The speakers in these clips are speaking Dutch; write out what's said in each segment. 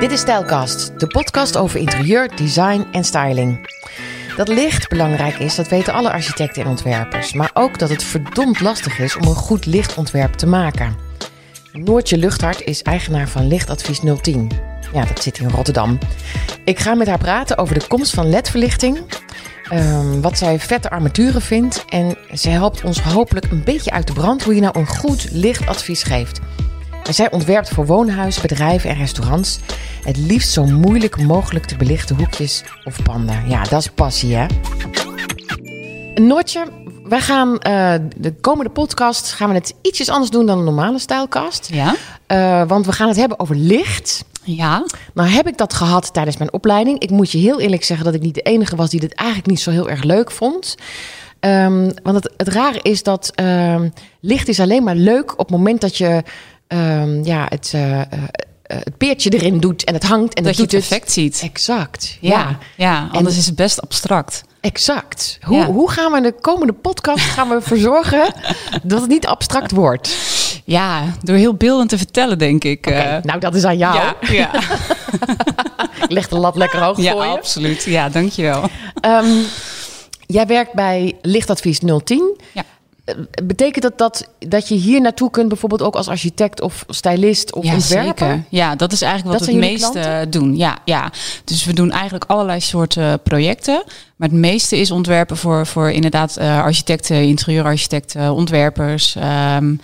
Dit is Stijlkast, de podcast over interieur, design en styling. Dat licht belangrijk is, dat weten alle architecten en ontwerpers. Maar ook dat het verdomd lastig is om een goed lichtontwerp te maken. Noortje Luchthart is eigenaar van Lichtadvies 010. Ja, dat zit in Rotterdam. Ik ga met haar praten over de komst van ledverlichting. Um, wat zij vette armaturen vindt. En zij helpt ons hopelijk een beetje uit de brand hoe je nou een goed lichtadvies geeft. En zij ontwerpt voor woonhuizen, bedrijven en restaurants het liefst zo moeilijk mogelijk te belichte hoekjes of panden. Ja, dat is passie, hè? Noortje, wij gaan uh, de komende podcast gaan we het ietsjes anders doen dan een normale stijlkast. Ja. Uh, want we gaan het hebben over licht. Ja. Nou heb ik dat gehad tijdens mijn opleiding. Ik moet je heel eerlijk zeggen dat ik niet de enige was die dit eigenlijk niet zo heel erg leuk vond. Um, want het, het rare is dat um, licht is alleen maar leuk op het moment dat je um, ja, het, uh, het peertje erin doet en het hangt en dat het je het effect ziet. Exact. Ja, ja, ja anders En- is het best abstract. Exact. Hoe, Ja. hoe gaan we de komende podcast gaan we ervoor zorgen dat het niet abstract wordt? Ja, door heel beeldend te vertellen, denk ik. Eh. nou, dat is aan jou. ja, ja. Ik leg de lat lekker hoog ja voor je. absoluut. Ja, dankjewel. Ehm, jij werkt bij Lichtadvies 010. Ja. Betekent dat, dat dat je hier naartoe kunt, bijvoorbeeld ook als architect of stylist of Ja, ontwerper? zeker. Ja, dat is eigenlijk Dat wat we het meeste klanten? doen. Ja, ja. Dus we doen eigenlijk allerlei soorten projecten. Maar het meeste is ontwerpen voor, voor inderdaad eh, architecten, interieurarchitecten, ontwerpers. Ehm,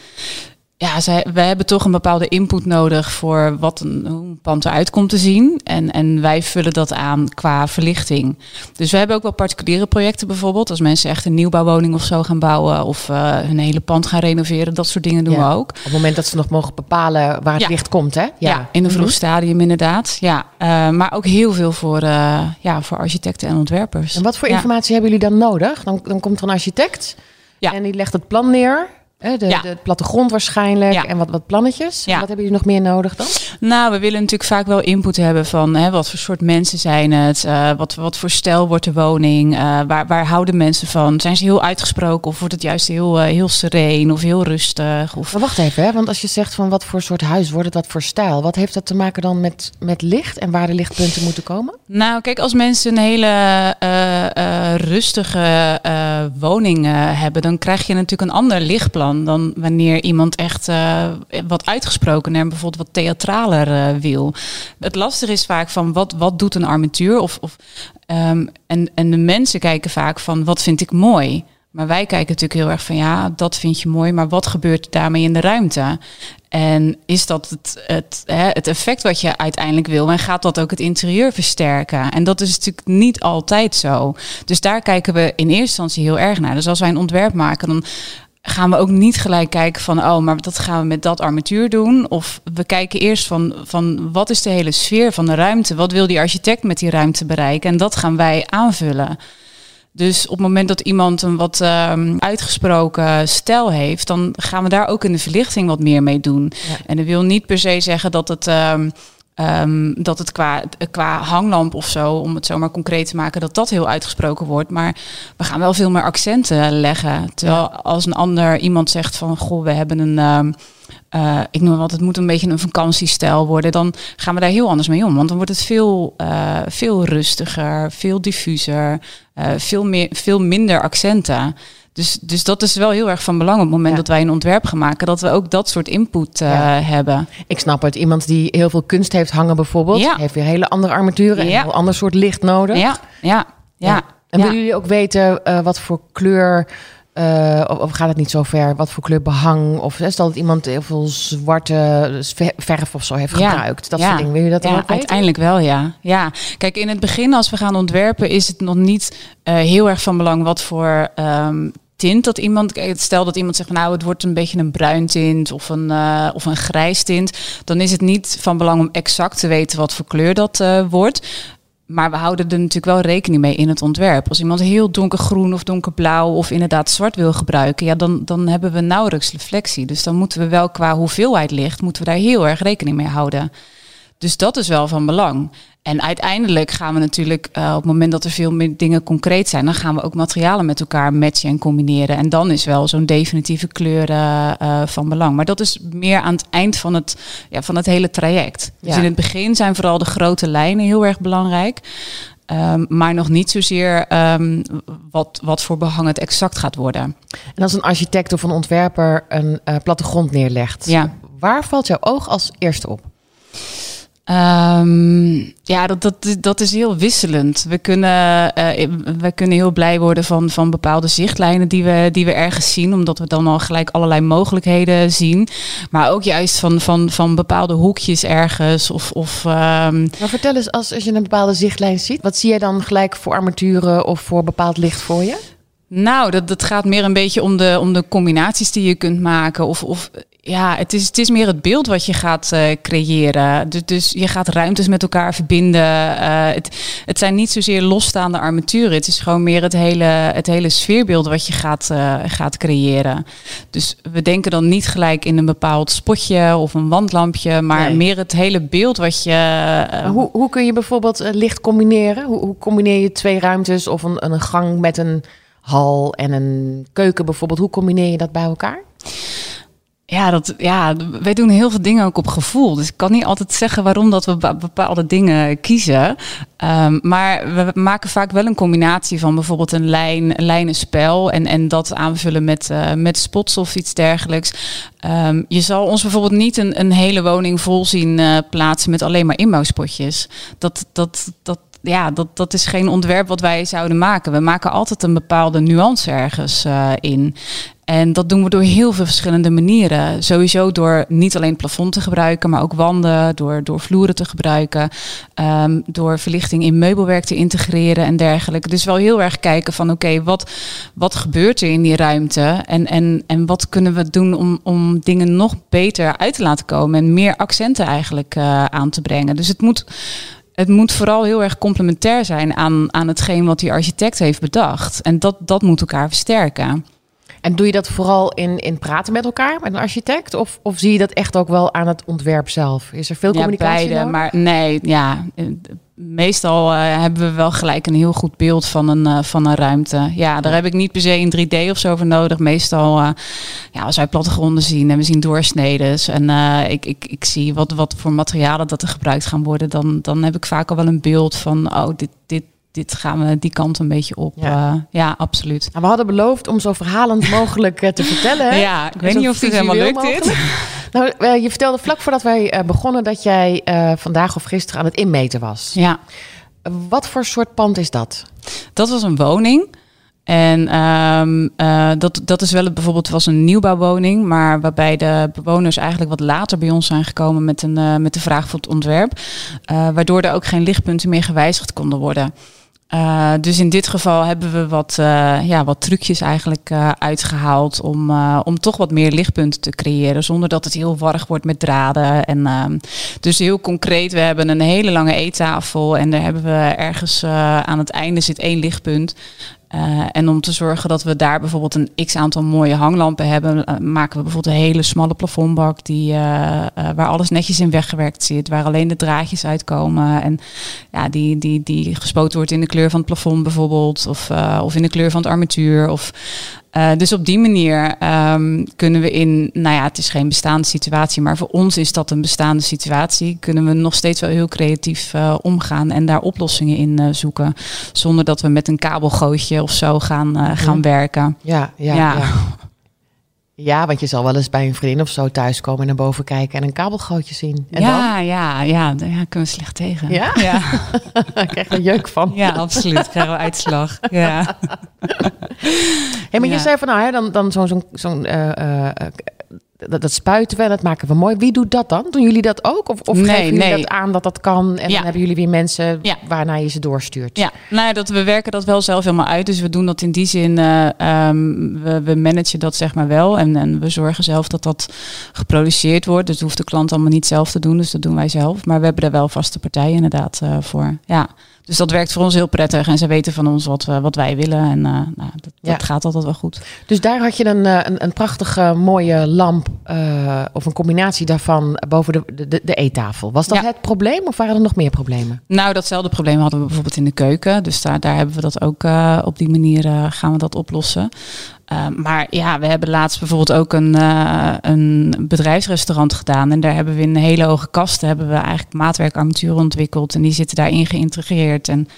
ja, zij, wij hebben toch een bepaalde input nodig voor wat een, hoe een pand eruit komt te zien. En, en wij vullen dat aan qua verlichting. Dus we hebben ook wel particuliere projecten bijvoorbeeld. Als mensen echt een nieuwbouwwoning of zo gaan bouwen. Of eh hun hele pand gaan renoveren. Dat soort dingen doen Ja. we ook. Op het moment dat ze nog mogen bepalen waar het Ja. licht komt, hè? Ja, in een vroeg Mhm. stadium inderdaad. Ja, eh, maar ook heel veel voor, eh, ja, voor architecten en ontwerpers. En wat voor informatie hebben jullie dan nodig? Dan, dan komt er een architect en die legt het plan neer. De, Ja. de plattegrond waarschijnlijk Ja. en wat, wat plannetjes. Ja. Wat hebben jullie nog meer nodig dan? Nou, we willen natuurlijk vaak wel input hebben van hè, wat voor soort mensen zijn het, eh, wat, wat voor stijl wordt de woning, eh, waar, waar houden mensen van? Zijn ze heel uitgesproken of wordt het juist heel, eh, heel sereen of heel rustig? Of... Maar wacht even, hè? want als je zegt van wat voor soort huis wordt het, wat voor stijl. Wat heeft dat te maken dan met, met licht en waar de lichtpunten moeten komen? Nou, kijk, als mensen een hele rustige woning hebben, dan krijg je natuurlijk een ander lichtplan dan wanneer iemand echt eh, wat uitgesprokener en bijvoorbeeld wat theatraler eh, wil. Het lastige is vaak van wat, wat doet een armatuur? Of, of, ehm, en, en de mensen kijken vaak van wat vind ik mooi? Maar wij kijken natuurlijk heel erg van ja, dat vind je mooi, maar wat gebeurt daarmee in de ruimte? En is dat het, het, het effect wat je uiteindelijk wil? En gaat dat ook het interieur versterken? En dat is natuurlijk niet altijd zo. Dus daar kijken we in eerste instantie heel erg naar. Dus als wij een ontwerp maken, dan gaan we ook niet gelijk kijken van, oh, maar dat gaan we met dat armatuur doen. Of we kijken eerst van, van wat is de hele sfeer van de ruimte? Wat wil die architect met die ruimte bereiken? En dat gaan wij aanvullen. Dus op het moment dat iemand een wat ehm, uitgesproken stijl heeft, dan gaan we daar ook in de verlichting wat meer mee doen. Ja. En dat wil niet per se zeggen dat het, ehm, ehm, dat het qua, qua hanglamp of zo, om het zo maar concreet te maken, dat dat heel uitgesproken wordt. Maar we gaan wel veel meer accenten leggen. Terwijl als een ander iemand zegt van, goh, we hebben een... ehm, eh, ik noem wat, het moet een beetje een vakantiestijl worden. Dan gaan we daar heel anders mee om. Want dan wordt het veel, eh, veel rustiger, veel diffuser, eh, veel, meer, veel minder accenten. Dus, dus dat is wel heel erg van belang op het moment Ja. dat wij een ontwerp gaan maken, dat we ook dat soort input eh, Ja. hebben. Ik snap het. Iemand die heel veel kunst heeft hangen bijvoorbeeld, Ja. heeft weer hele andere armaturen en een heel ander soort licht nodig. Ja, ja, ja. En willen jullie ook weten eh, wat voor kleur, eh, of, of gaat het niet zo ver, wat voor kleur behang, of stel dat iemand heel veel zwarte ver- verf of zo heeft gebruikt, dat Ja. soort dingen. Wil je dat dan ja, ook weten? uiteindelijk wel, ja. ja. Kijk, in het begin als we gaan ontwerpen is het nog niet heel erg van belang wat voor ehm, tint dat iemand... kijk, Stel dat iemand zegt, nou, het wordt een beetje een bruin tint of een, eh, of een grijs tint. Dan is het niet van belang om exact te weten wat voor kleur dat eh, wordt. Maar we houden er natuurlijk wel rekening mee in het ontwerp. Als iemand heel donkergroen of donkerblauw of inderdaad zwart wil gebruiken, ja, dan, dan hebben we nauwelijks reflectie. Dus dan moeten we wel qua hoeveelheid licht, moeten we daar heel erg rekening mee houden. Dus dat is wel van belang. En uiteindelijk gaan we natuurlijk uh, op het moment dat er veel meer dingen concreet zijn, dan gaan we ook materialen met elkaar matchen en combineren. En dan is wel zo'n definitieve kleur uh, van belang. Maar dat is meer aan het eind van het, ja, van het hele traject. Dus in het begin zijn vooral de grote lijnen heel erg belangrijk. Um, maar nog niet zozeer um, wat, wat voor behang het exact gaat worden. En als een architect of een ontwerper een uh, plattegrond neerlegt, ja. waar valt jouw oog als eerste op? Um, ja, dat, dat, dat is heel wisselend. We kunnen, uh, we kunnen heel blij worden van, van bepaalde zichtlijnen die we, die we ergens zien, omdat we dan al gelijk allerlei mogelijkheden zien. Maar ook juist van, van, van bepaalde hoekjes ergens. Of, of, um... Maar vertel eens, als, als je een bepaalde zichtlijn ziet, wat zie je dan gelijk voor armaturen of voor bepaald licht voor je? Nou, dat, dat gaat meer een beetje om de, om de combinaties die je kunt maken. Of, of ja, het is, het is meer het beeld wat je gaat uh, creëren. Dus, dus je gaat ruimtes met elkaar verbinden. Uh, het, het zijn niet zozeer losstaande armaturen. Het is gewoon meer het hele, het hele sfeerbeeld wat je gaat, uh, gaat creëren. Dus we denken dan niet gelijk in een bepaald spotje of een wandlampje, maar nee. meer het hele beeld wat je. hoe, hoe kun je bijvoorbeeld licht combineren? Hoe, hoe combineer je twee ruimtes of een, een gang met een hal en een keuken bijvoorbeeld? Hoe combineer je dat bij elkaar? Ja, dat, ja, wij doen heel veel dingen ook op gevoel. Dus ik kan niet altijd zeggen waarom dat we bepaalde dingen kiezen. Um, maar we maken vaak wel een combinatie van bijvoorbeeld een lijn, lijnenspel en, en dat aanvullen met, uh, met spots of iets dergelijks. Um, je zal ons bijvoorbeeld niet een, een hele woning vol zien uh, plaatsen met alleen maar inbouwspotjes. Dat, dat, dat, ja, dat, dat is geen ontwerp wat wij zouden maken. We maken altijd een bepaalde nuance ergens uh, in. En dat doen we door heel veel verschillende manieren. Sowieso door niet alleen plafond te gebruiken, maar ook wanden, door, door vloeren te gebruiken, um, door verlichting in meubelwerk te integreren en dergelijke. Dus wel heel erg kijken van oké, wat, wat gebeurt er in die ruimte en, en, en wat kunnen we doen om, om dingen nog beter uit te laten komen en meer accenten eigenlijk uh, aan te brengen. Dus het moet het moet vooral heel erg complementair zijn aan, aan hetgeen wat die architect heeft bedacht. En dat, dat moet elkaar versterken. En doe je dat vooral in, in praten met elkaar, met een architect? Of, of zie je dat echt ook wel aan het ontwerp zelf? Is er veel communicatie? Ja, beide, maar nee, ja. Meestal uh, hebben we wel gelijk een heel goed beeld van een, uh, van een ruimte. Ja, daar heb ik niet per se in 3D of zo voor nodig. Meestal, uh, ja, als wij plattegronden zien en we zien doorsneden en ik, ik, ik zie wat, wat voor materialen dat er gebruikt gaan worden, dan, dan heb ik vaak al wel een beeld van, oh, dit, dit, dit gaan we die kant een beetje op. Ja, uh, ja absoluut. Nou, we hadden beloofd om zo verhalend mogelijk uh, te vertellen. Ja, ik weet niet of dit helemaal lukt dit. Nou, uh, je vertelde vlak voordat wij begonnen dat jij vandaag of gisteren aan het inmeten was. Ja. Wat voor soort pand is dat? Dat was een woning. En um, uh, dat, dat is wel bijvoorbeeld was een nieuwbouwwoning, maar waarbij de bewoners eigenlijk wat later bij ons zijn gekomen met, een, uh, met de vraag voor het ontwerp. Uh, waardoor er ook geen lichtpunten meer gewijzigd konden worden. Uh, dus in dit geval hebben we wat, uh, ja, wat trucjes eigenlijk uh, uitgehaald om, om toch wat meer lichtpunten te creëren, zonder dat het heel warrig wordt met draden. En, ehm, dus heel concreet, we hebben een hele lange eettafel en daar hebben we ergens aan het einde zit één lichtpunt. Uh, en om te zorgen dat we daar bijvoorbeeld een x aantal mooie hanglampen hebben, uh, maken we bijvoorbeeld een hele smalle plafondbak die, uh, waar alles netjes in weggewerkt zit, waar alleen de draadjes uitkomen en ja, die, die, die gespoten wordt in de kleur van het plafond bijvoorbeeld, of, of in de kleur van het armatuur. Of, uh, dus op die manier um, kunnen we in, nou ja, het is geen bestaande situatie, maar voor ons is dat een bestaande situatie. Kunnen we nog steeds wel heel creatief uh, omgaan en daar oplossingen in uh, zoeken. Zonder dat we met een kabelgootje of zo gaan, gaan werken. Ja, ja, ja. ja. Ja, want je zal wel eens bij een vriendin of zo thuiskomen en naar boven kijken en een kabelgootje zien. En ja, dan? ja, ja, daar ja, kunnen we slecht tegen. Ja? Ja. Daar krijg je jeuk van. Ja, absoluut. Krijgen we uitslag. Ja. hey, maar je zei van nou, hè, dan, dan zo'n zo'n zo'n uh, uh, dat, dat spuiten we en dat maken we mooi. Wie doet dat dan? Doen jullie dat ook? Of, of Nee, geven jullie nee. dat aan dat dat kan en Ja. dan hebben jullie weer mensen Ja. waarna je ze doorstuurt? Ja, nou, dat, we werken dat wel zelf helemaal uit. Dus we doen dat in die zin, eh, ehm, we, we managen dat zeg maar wel. En, en we zorgen zelf dat dat geproduceerd wordt. Dus dat hoeft de klant allemaal niet zelf te doen. Dus dat doen wij zelf. Maar we hebben er wel vaste partijen inderdaad eh, voor. Ja. Dus dat werkt voor ons heel prettig. En ze weten van ons wat, we, wat wij willen. En uh, nou, dat, Ja. dat gaat altijd wel goed. Dus daar had je een, eh, een, een prachtige mooie lamp eh, of een combinatie daarvan boven de, de, de eettafel. Was dat Ja. het probleem of waren er nog meer problemen? Nou, datzelfde probleem hadden we bijvoorbeeld in de keuken. Dus daar, daar hebben we dat ook eh, op die manier eh, gaan we dat oplossen. Uh, maar ja, we hebben laatst bijvoorbeeld ook een, uh, een bedrijfsrestaurant gedaan. En daar hebben we in hele hoge kasten hebben we eigenlijk maatwerkarmaturen ontwikkeld. En die zitten daarin geïntegreerd. En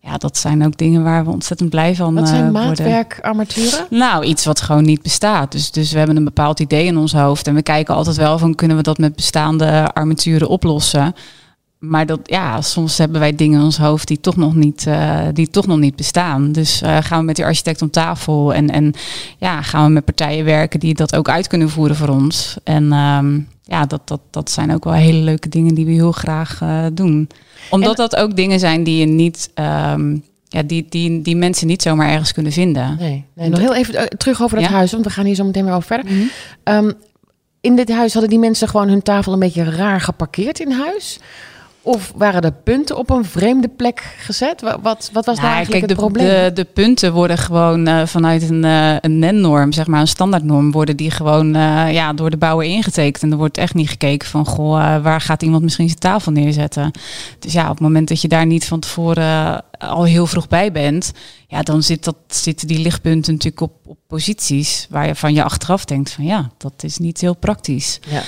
ja, dat zijn ook dingen waar we ontzettend blij van Wat zijn uh, maatwerkarmaturen? Nou, iets wat gewoon niet bestaat. Dus, dus we hebben een bepaald idee in ons hoofd. En we kijken altijd wel van kunnen we dat met bestaande armaturen oplossen. Maar dat, ja, soms hebben wij dingen in ons hoofd die toch nog niet, uh, die toch nog niet bestaan. Dus uh, gaan we met die architect om tafel en, en ja, gaan we met partijen werken die dat ook uit kunnen voeren voor ons. En um, ja, dat, dat, dat zijn ook wel hele leuke dingen die we heel graag uh, doen. Omdat en, dat ook dingen zijn die je niet. Um, ja, die, die, die mensen niet zomaar ergens kunnen vinden. Nee, nee nog heel even terug over dat Ja? huis, want we gaan hier zo meteen weer over verder. Mhm. Um, in dit huis hadden die mensen gewoon hun tafel een beetje raar geparkeerd in huis? Of waren er punten op een vreemde plek gezet? Wat, wat, wat was Nou, daar eigenlijk kijk, het de, probleem? De, de punten worden gewoon uh, vanuit een, uh, een NEN-norm, zeg maar een standaardnorm, worden die gewoon uh, ja, door de bouwer ingetekend. En er wordt echt niet gekeken van, goh, waar gaat iemand misschien zijn tafel neerzetten? Dus ja, op het moment dat je daar niet van tevoren al heel vroeg bij bent, ja, dan zit dat, zitten die lichtpunten natuurlijk op, op posities waar je van je achteraf denkt van, ja, dat is niet heel praktisch. Ja.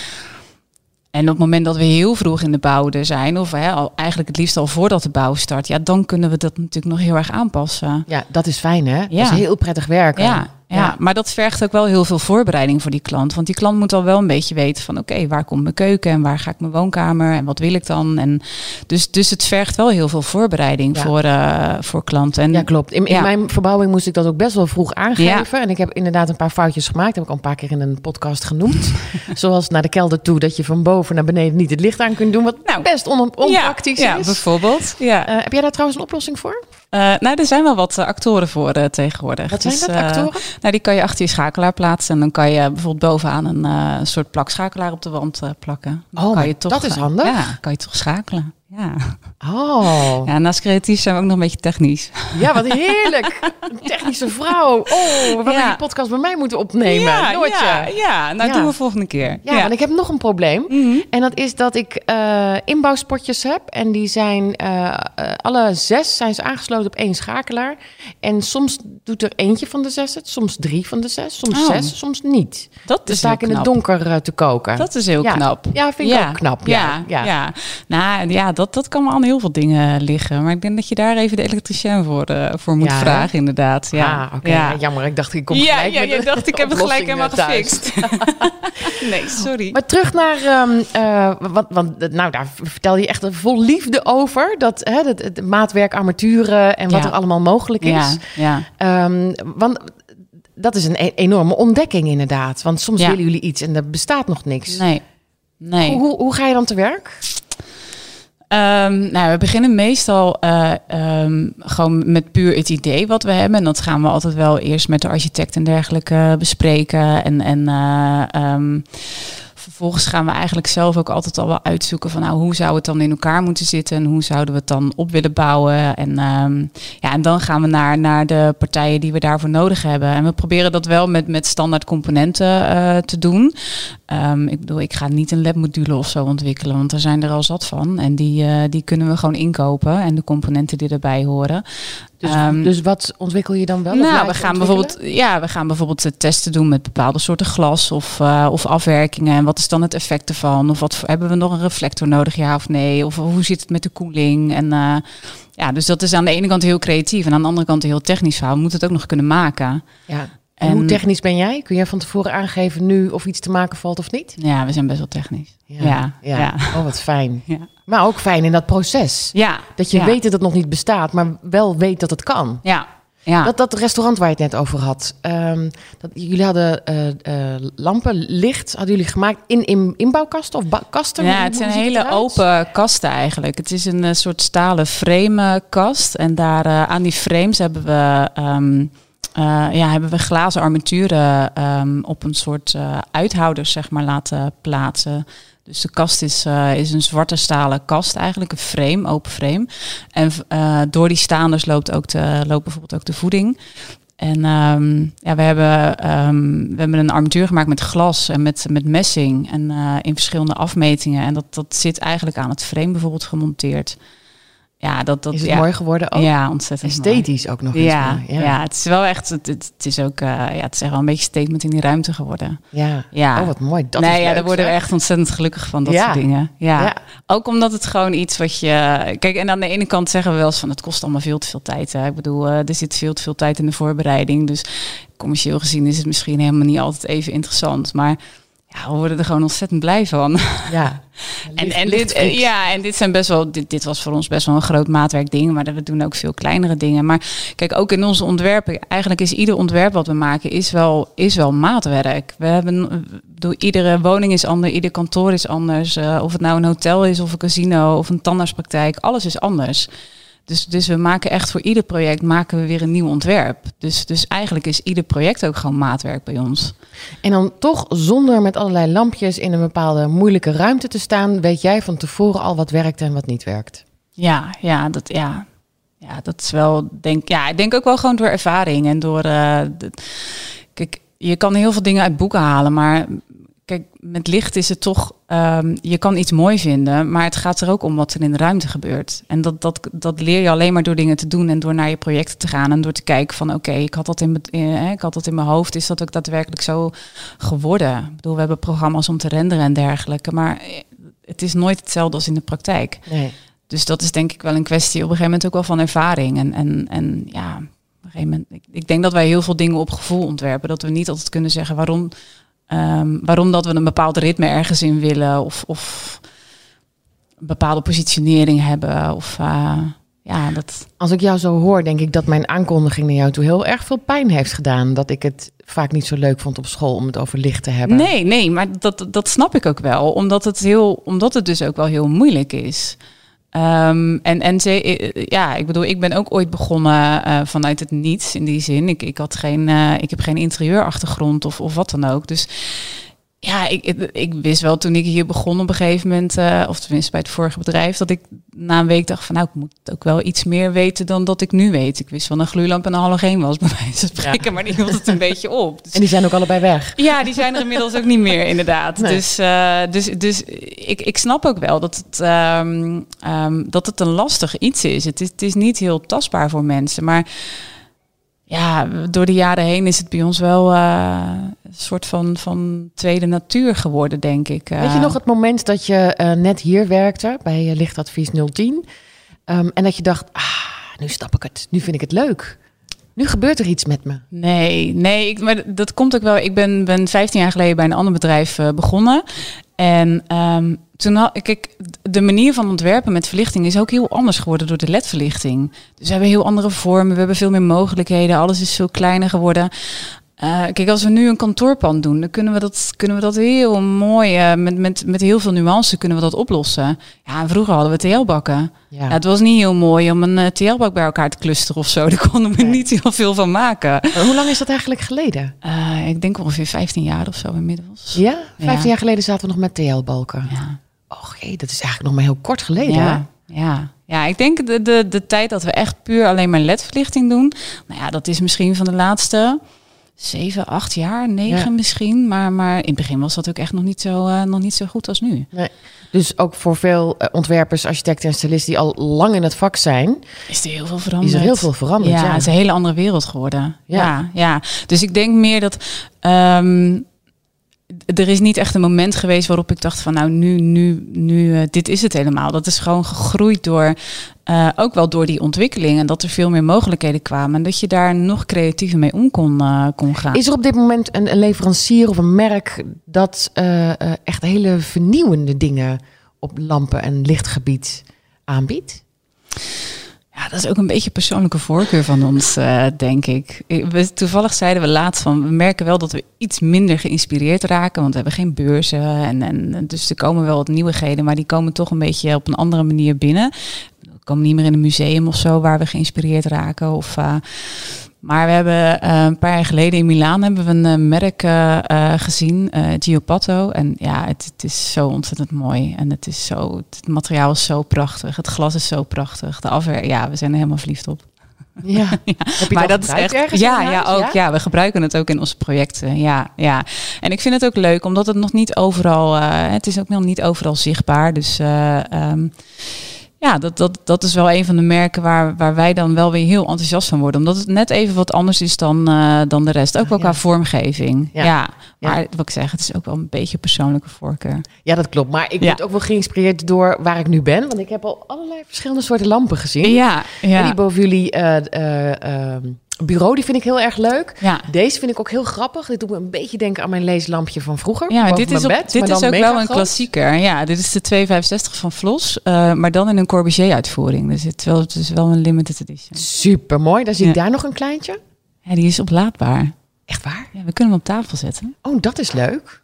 En op het moment dat we heel vroeg in de bouw er zijn, of hè, al, eigenlijk het liefst al voordat de bouw start, ja, dan kunnen we dat natuurlijk nog heel erg aanpassen. Ja, dat is fijn hè? Ja. Dat is heel prettig werken. Ja, ja, ja, maar dat vergt ook wel heel veel voorbereiding voor die klant. Want die klant moet al wel een beetje weten van oké, okay, waar komt mijn keuken en waar ga ik mijn woonkamer en wat wil ik dan? En dus, dus het vergt wel heel veel voorbereiding Ja. voor, uh, voor klanten. En, Ja, klopt. In, in Ja. mijn verbouwing moest ik dat ook best wel vroeg aangeven. En ik heb inderdaad een paar foutjes gemaakt. heb ik al een paar keer in een podcast genoemd. Zoals naar de kelder toe, dat je van boven naar beneden niet het licht aan kunt doen. Wat Nou, best on, onpraktisch ja, is. bijvoorbeeld. Ja. Uh, heb jij daar trouwens een oplossing voor? Uh, nou, er zijn wel wat uh, actoren voor uh, tegenwoordig. Wat zijn Dus, dat, eh, actoren? Nou, die kan je achter je schakelaar plaatsen. En dan kan je bijvoorbeeld bovenaan een eh, soort plakschakelaar op de wand eh, plakken. Dan Oh, kan je toch, dat is handig. Ja, kan je toch schakelen. Ja. Oh, ja, naast creatief zijn we ook nog een beetje technisch. ja, wat heerlijk. Een technische vrouw. Oh, we Ja. die podcast bij mij moeten opnemen. ja, Noortje. ja, ja, nou Ja. doen we volgende keer. Ja, want ik heb nog een probleem. Mhm. En dat is dat ik eh, inbouwspotjes heb. En die zijn, eh, eh, alle zes zijn ze aangesloten op één schakelaar. En soms doet er eentje van de zes het, soms drie van de zes, soms Oh. zes, soms niet. Dat Dus is sta ik in het donker te koken. Dat is heel knap. Ja, vind ik ook knap. Ja, ja, ja. ja. Nou ja, dat, dat kan wel aan heel veel dingen liggen. Maar ik denk dat je daar even de elektricien voor, eh, voor moet Ja, hè? vragen, inderdaad. Ja, Ah, ja. Ja, jammer. Ik dacht, ik kom ja, gelijk ja, een dacht, ik heb het gelijk helemaal gefixt. nee, sorry. Maar terug naar, ehm, eh, want, want nou, daar vertel je echt vol liefde over. Dat, hè, dat, het maatwerk, armaturen en wat Ja. er allemaal mogelijk is. ja, ja. Ehm, want dat is een e- enorme ontdekking inderdaad. Want soms Ja. willen jullie iets en er bestaat nog niks. Nee. Nee. Hoe, hoe, hoe ga je dan te werk? Ehm, nou, we beginnen meestal eh, ehm, gewoon met puur het idee wat we hebben. En dat gaan we altijd wel eerst met de architect en dergelijke bespreken. En, en eh, ehm, vervolgens gaan we eigenlijk zelf ook altijd al wel uitzoeken van nou, hoe zou het dan in elkaar moeten zitten en hoe zouden we het dan op willen bouwen. En, ehm, ja, en dan gaan we naar, naar de partijen die we daarvoor nodig hebben. En we proberen dat wel met, met standaard componenten eh, te doen. Ehm, ik bedoel, ik ga niet een labmodule of zo ontwikkelen, want daar zijn er al zat van. En die, eh, die kunnen we gewoon inkopen en de componenten die erbij horen. Dus, Ehm, dus wat ontwikkel je dan wel? nou, we gaan, bijvoorbeeld, ja, we gaan bijvoorbeeld eh, testen doen met bepaalde soorten glas of, eh, of afwerkingen. En wat is dan het effect ervan? Of wat hebben we nog een reflector nodig, ja of nee? Of hoe zit het met de koeling? En eh, ja, dus dat is aan de ene kant heel creatief en aan de andere kant heel technisch verhaal. We moeten het ook nog kunnen maken. Ja. En hoe technisch ben jij? Kun jij van tevoren aangeven nu of iets te maken valt of niet? Ja, we zijn best wel technisch. Ja, ja. Oh, wat fijn. Ja. Maar ook fijn in dat proces. Ja, Dat je ja. weet dat het nog niet bestaat, maar wel weet dat het kan. Ja, ja. Dat, dat restaurant waar je het net over had. ehm, dat, jullie hadden eh, eh, lampen, licht, hadden jullie gemaakt in, in inbouwkasten of kasten? Ja, het zijn hele open kasten eigenlijk. Het is een eh, soort stalen frame kast. En daar aan die frames hebben we, ehm, eh, ja, hebben we glazen armaturen ehm, op een soort eh, uithouders zeg maar, laten plaatsen. Dus de kast is, eh, is een zwarte stalen kast eigenlijk, een frame, open frame. En uh, door die staanders loopt, ook de, loopt bijvoorbeeld ook de voeding. En um, ja, we hebben, um, we hebben een armatuur gemaakt met glas en met, met messing en uh, in verschillende afmetingen. En dat, dat zit eigenlijk aan het frame bijvoorbeeld gemonteerd. Ja, dat, dat, is het ja, mooi geworden ook? Ja, ontzettend Esthetisch mooi. ook nog eens ja, ja. het is wel echt, het, is ook, uh, ja, het is echt wel een beetje statement in die ruimte geworden. Ja, ja. oh wat mooi. Dat nee, is ja, leuk, daar worden we echt ontzettend gelukkig van, dat Ja. soort dingen. Ja. Ja. ook omdat het gewoon iets wat je... Kijk, en aan de ene kant zeggen we wel eens van, het kost allemaal veel te veel tijd. Hè. Ik bedoel, uh, er zit veel te veel tijd in de voorbereiding. Dus commercieel gezien is het misschien helemaal niet altijd even interessant. Maar ja, we worden er gewoon ontzettend blij van. Ja. En, en, dit, lichtflits. ja, en dit zijn best wel, dit, dit was voor ons best wel een groot maatwerkding, maar we doen ook veel kleinere dingen. Maar kijk, ook in onze ontwerpen, eigenlijk is ieder ontwerp wat we maken, is wel, is wel maatwerk. We hebben, door iedere woning is anders, ieder kantoor is anders. eh, of het nou een hotel is, of een casino, of een tandartspraktijk, alles is anders. Dus, dus we maken echt voor ieder project maken we weer een nieuw ontwerp. Dus, dus eigenlijk is ieder project ook gewoon maatwerk bij ons. En dan toch zonder met allerlei lampjes in een bepaalde moeilijke ruimte te staan, weet jij van tevoren al wat werkt en wat niet werkt. Ja, ja, dat, ja. ja, dat is wel, denk, ja, ik denk ook wel gewoon door ervaring en door, eh, de- kijk, je kan heel veel dingen uit boeken halen, maar kijk, met licht is het toch, ehm, je kan iets mooi vinden, maar het gaat er ook om wat er in de ruimte gebeurt. En dat, dat, dat leer je alleen maar door dingen te doen en door naar je projecten te gaan en door te kijken van, oké, ik had dat in, mijn- eh, ik had dat in mijn hoofd, is dat ook daadwerkelijk zo geworden? Ik bedoel, we hebben programma's om te renderen en dergelijke, maar eh, het is nooit hetzelfde als in de praktijk. Nee. Dus dat is denk ik wel een kwestie op een gegeven moment ook wel van ervaring. En, en, en ja, op een gegeven moment, ik, ik denk dat wij heel veel dingen op gevoel ontwerpen. Dat we niet altijd kunnen zeggen waarom, ehm, waarom dat we een bepaald ritme ergens in willen. Of, of een bepaalde positionering hebben. Of eh, ja, dat. Als ik jou zo hoor, denk ik dat mijn aankondiging naar jou toe heel erg veel pijn heeft gedaan. Dat ik het vaak niet zo leuk vond op school om het over licht te hebben. Nee, nee, maar dat, dat snap ik ook wel. Omdat het, heel, omdat het dus ook wel heel moeilijk is. Ehm, en en ze, eh, ja, ik bedoel, ik ben ook ooit begonnen eh, vanuit het niets in die zin. Ik, ik, had geen, eh, ik heb geen interieurachtergrond of, of wat dan ook. Dus ja, ik, ik, ik wist wel toen ik hier begon op een gegeven moment, eh, of tenminste bij het vorige bedrijf, dat ik na een week dacht van nou, ik moet ook wel iets meer weten dan dat ik nu weet. Ik wist van een gloeilamp en een halogeen was bij wijze van spreken, maar die hield het een beetje op. Dus En die zijn ook allebei weg. ja, die zijn er inmiddels ook niet meer, inderdaad. Nee. Dus, eh, dus, dus ik, ik snap ook wel dat het, ehm, ehm, dat het een lastig iets is. Het, is. het is niet heel tastbaar voor mensen. Maar ja, door de jaren heen is het bij ons wel eh, een soort van, van tweede natuur geworden, denk ik. Weet je Eh, nog het moment dat je eh, net hier werkte bij Lichtadvies 010? ehm, en dat je dacht, ah, nu snap ik het. Nu vind ik het leuk. Nu gebeurt er iets met me. Nee, nee, ik, maar dat komt ook wel. Ik ben, ben 15 jaar geleden bij een ander bedrijf eh, begonnen. En ehm, toen had kijk, de manier van ontwerpen met verlichting is ook heel anders geworden door de LED-verlichting. Dus we hebben heel andere vormen, we hebben veel meer mogelijkheden, alles is veel kleiner geworden. Eh, kijk, als we nu een kantoorpand doen, dan kunnen we dat, kunnen we dat heel mooi, eh, met, met, met heel veel nuance kunnen we dat oplossen. Ja, vroeger hadden we TL-bakken. Ja. Ja, het was niet heel mooi om een eh, TL-bak bij elkaar te clusteren of zo. Daar konden we Nee. niet heel veel van maken. Maar Hoe lang is dat eigenlijk geleden? Ik denk ongeveer 15 jaar of zo inmiddels. Ja, 15 Ja. jaar geleden zaten we nog met TL-balken. Ja, Och jee, dat is eigenlijk nog maar heel kort geleden. hè? ja, ja. ja ik denk de, de, de tijd dat we echt puur alleen maar LED-verlichting doen. Nou ja, dat is misschien van de laatste zeven, acht jaar, negen Ja. misschien. Maar, maar in het begin was dat ook echt nog niet zo, eh, nog niet zo goed als nu. Nee. Dus ook voor veel eh, ontwerpers, architecten en stylisten die al lang in het vak zijn, Is er heel veel is veranderd. er heel veel veranderd. Ja, Ja, het is een hele andere wereld geworden. Ja. Ja, ja. Dus ik denk meer dat. ehm, er is niet echt een moment geweest waarop ik dacht van nou nu, nu, nu, eh, dit is het helemaal. Dat is gewoon gegroeid door, eh, ook wel door die ontwikkeling en dat er veel meer mogelijkheden kwamen en dat je daar nog creatiever mee om kon, eh, kon gaan. Is er op dit moment een, een leverancier of een merk dat eh, echt hele vernieuwende dingen op lampen- en lichtgebied aanbiedt? Ja, dat is ook een beetje persoonlijke voorkeur van ons, denk ik. Ik- We, toevallig zeiden we laatst van, we merken wel dat we iets minder geïnspireerd raken, want we hebben geen beurzen. En, en, dus er komen wel wat nieuwigheden, maar die komen toch een beetje op een andere manier binnen. Komen niet meer in een museum of zo waar we geïnspireerd raken. Of, eh, Maar we hebben eh, een paar jaar geleden in Milaan hebben we een eh, merk gezien, Giopatto. En ja, het, het is zo ontzettend mooi. En het, is zo, het materiaal is zo prachtig. Het glas is zo prachtig. De afwer, ja, we zijn er helemaal verliefd op. Ja. Heb je maar dat dat is echt. Ja, ja, ook. Ja? we gebruiken het ook in onze projecten. Ja, ja. En ik vind het ook leuk, omdat het nog niet overal. eh, het is ook nog niet overal zichtbaar. Dus ehm, ja, dat, dat, dat is wel een van de merken waar, waar wij dan wel weer heel enthousiast van worden. Omdat het net even wat anders is dan, eh, dan de rest. Ook wel Ja. qua vormgeving. Ja. Ja. Ja. Maar wat ik zeg, het is ook wel een beetje persoonlijke voorkeur. Ja, dat klopt. Maar ik word ook wel geïnspireerd door waar ik nu ben. Want ik heb al allerlei verschillende soorten lampen gezien. Ja, En ja. die boven jullie eh, eh, eh, bureau, die vind ik heel erg leuk. ja. Deze vind ik ook heel grappig. Dit doet me een beetje denken aan mijn leeslampje van vroeger. Ja, dit is, op, bed, dit is ook wel een klassieker. Ja, dit is de 265 van Vlos, eh, maar dan in een Corbusier-uitvoering. Dus het, is wel, het is wel een limited edition. Super mooi. Dan zie ik Ja. daar nog een kleintje. Ja, die is oplaadbaar. Echt waar? Ja, we kunnen hem op tafel zetten. Oh, dat is leuk.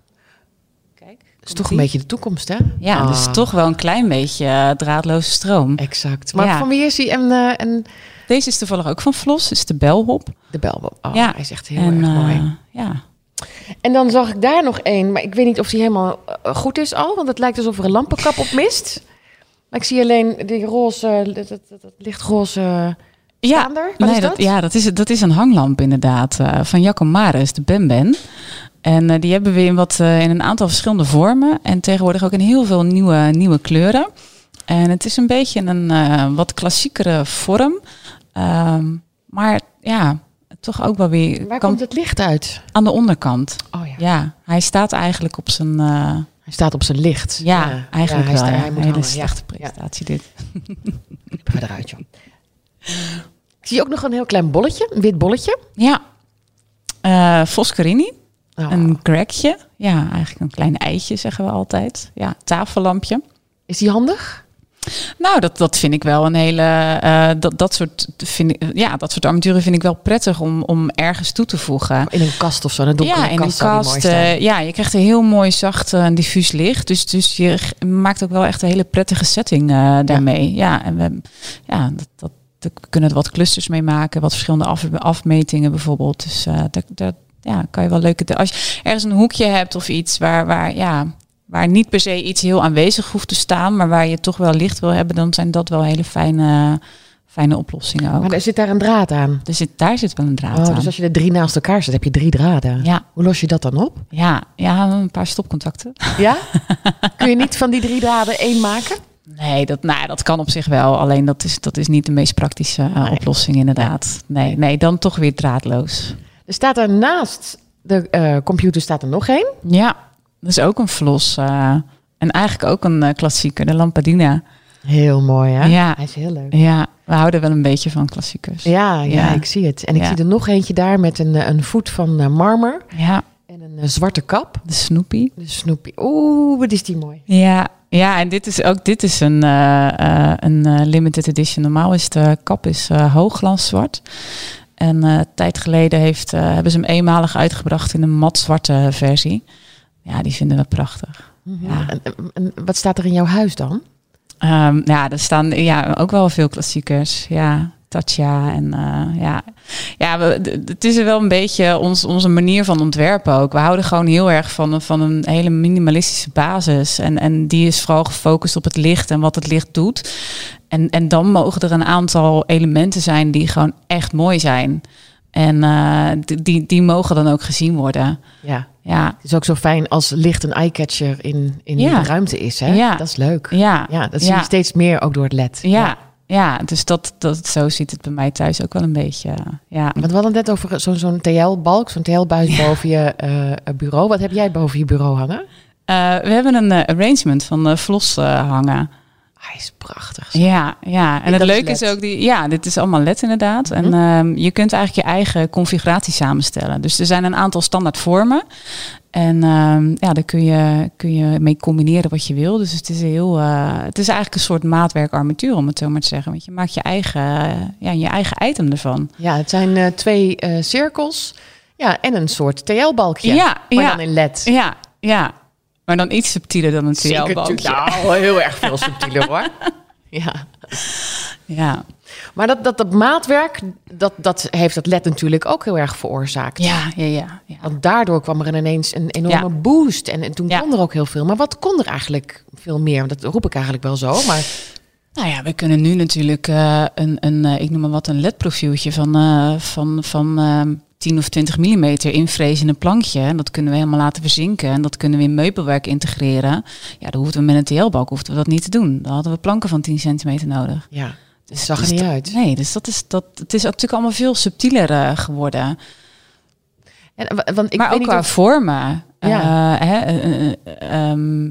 Kijk, Dat is toch een beetje de toekomst, hè? Ja, Ah, dus toch wel een klein beetje eh, draadloze stroom. Exact. Maar Ja. van wie is die? En, eh, en Deze is toevallig ook van Vlos, is de belhop. de bel. Oh, Ja. hij is echt heel en, erg eh, mooi. ja. En dan zag ik daar nog één, maar ik weet niet of die helemaal eh, goed is al, want het lijkt alsof er een lampenkap op mist. Maar ik zie alleen die roze, dat, dat, dat, dat lichtroze Ja, nee, is dat? dat? ja dat, is, dat is een hanglamp inderdaad, eh, van Jacco Maris, de Ben Ben. En eh, die hebben we in, wat, eh, in een aantal verschillende vormen. En tegenwoordig ook in heel veel nieuwe, nieuwe kleuren. En het is een beetje een eh, wat klassiekere vorm. Ehm, maar ja, toch ook wel weer Waar komt het licht uit? aan de onderkant. Oh ja. Ja, hij staat eigenlijk op zijn... eh, Hij staat op zijn licht. ja, eigenlijk hij wel. sta- ja. hij moet Een hele hangen. Slechte presentatie dit. Ga eruit, joh. Zie ook nog een heel klein bolletje, een wit bolletje. Ja, Eh Foscarini. Oh, Een crackje. Ja, eigenlijk een klein eitje zeggen we altijd. Ja, tafellampje. Is die handig? Nou, dat, dat vind ik wel een hele. eh, dat, dat, soort, vind ik, ja, dat soort armaturen vind ik wel prettig om, om ergens toe te voegen. In een kast of zo, een donkere Ja, in een kast eh, ja, je krijgt een heel mooi zacht en diffuus licht. Dus, dus je maakt ook wel echt een hele prettige setting eh, daarmee. Ja, en we, ja dat, dat, kunnen er wat clusters mee maken. Wat verschillende af, afmetingen bijvoorbeeld. Dus eh daar, daar ja, kan je wel leuke... Als je ergens een hoekje hebt of iets waar, waar, ja, waar niet per se iets heel aanwezig hoeft te staan... maar waar je toch wel licht wil hebben... dan zijn dat wel hele fijne, fijne oplossingen ook. Maar er zit daar een draad aan. Er zit, daar zit wel een draad Oh, aan. dus als je er drie naast elkaar zet, heb je drie draden. Ja, Hoe los je dat dan op? ja, ja, een paar stopcontacten. Ja? Kun je niet van die drie draden één maken? Nee, dat, nou, dat kan op zich wel. Alleen dat is, dat is niet de meest praktische eh, Nee. oplossing inderdaad. Nee, nee, dan toch weer draadloos. Er staat er naast de eh, computer staat er nog één. Ja, dat is ook een vlos. eh, en eigenlijk ook een eh, klassieker, de Lampadina. Heel mooi, hè? Ja. Hij is heel leuk. Ja, we houden wel een beetje van klassiekers. Ja, ja, Ja. ik zie het. En ik Ja. zie er nog eentje daar met een, eh, een voet van marmer Ja, en een zwarte kap. de Snoopy. De Snoopy. Oeh, wat is die mooi. Ja, ja, en dit is ook dit is een, een limited edition. Normaal is de kap is uh, hoogglanszwart. En een tijd geleden heeft, hebben ze hem eenmalig uitgebracht in een matzwarte versie. Ja, die vinden we prachtig. Ja. En, en- wat staat er in jouw huis dan? Ehm, ja, er staan ja, ook wel veel klassiekers. Ja, Tatja en eh, ja. Ja, we, het is wel een beetje ons, onze manier van ontwerpen ook. We houden gewoon heel erg van, een- van een hele minimalistische basis. En, en die is vooral gefocust op het licht en wat het licht doet. En, en dan mogen er een aantal elementen zijn die gewoon echt mooi zijn. En eh, die- die, mogen dan ook gezien worden. Ja, Ja, het is ook zo fijn als licht een eyecatcher in, in Ja. de ruimte is. Hè? Ja. Dat is leuk. ja, Ja, dat zie je steeds meer ook door het LED. Ja, ja, dus dat, dat, zo ziet het bij mij thuis ook wel een beetje. eh, Ja. Want we hadden het net over zo'n zo'n TL-balk, zo'n TL-buis boven je eh, bureau. Wat heb jij boven je bureau hangen? We hebben een arrangement van Vlos hangen. Hij is prachtig. Ja, ja. En het leuke is, ook die, ja, dit is allemaal LED inderdaad. En Mhm. ehm, je kunt eigenlijk je eigen configuratie samenstellen. Dus er zijn een aantal standaard vormen. En ehm, ja, daar kun je, kun je mee combineren wat je wil. Dus het is heel, eh, het is eigenlijk een soort maatwerk armatuur, om het zo maar te zeggen. Want je maakt je eigen, eh, ja, je eigen item ervan. Ja, het zijn eh, twee cirkels. Ja, en een soort TL-balkje. Ja, maar ja. dan in LED. Ja, ja. Maar dan iets subtieler dan een Zeker, TL-balkje. natuurlijk. Nou, heel erg veel subtieler hoor. Ja. Ja, Maar dat, dat, dat maatwerk, dat, dat heeft het LED natuurlijk ook heel erg veroorzaakt. ja, ja, ja. ja. Want daardoor kwam er ineens een enorme Ja. boost. En, en toen Ja. kon er ook heel veel. Maar wat kon er eigenlijk veel meer? Dat roep ik eigenlijk wel zo. Maar Nou ja, we kunnen nu natuurlijk eh, een, een eh, ik noem maar wat, een LED-profieltje van, eh, van, van ehm 10 of 20 mm invrezen in een plankje. En dat kunnen we helemaal laten verzinken. En dat kunnen we in meubelwerk integreren. Ja, dan hoefden we met een TL-balk hoefden we dat niet te doen. Dan hadden we planken van 10 centimeter nodig. ja, het Dus- zag er dus niet uit. Nee, dus dat is, dat, het is natuurlijk allemaal veel subtieler eh, geworden. En, wa- want ik maar weet ook niet qua of- vormen. Ja. Eh, hè, eh, eh, ehm,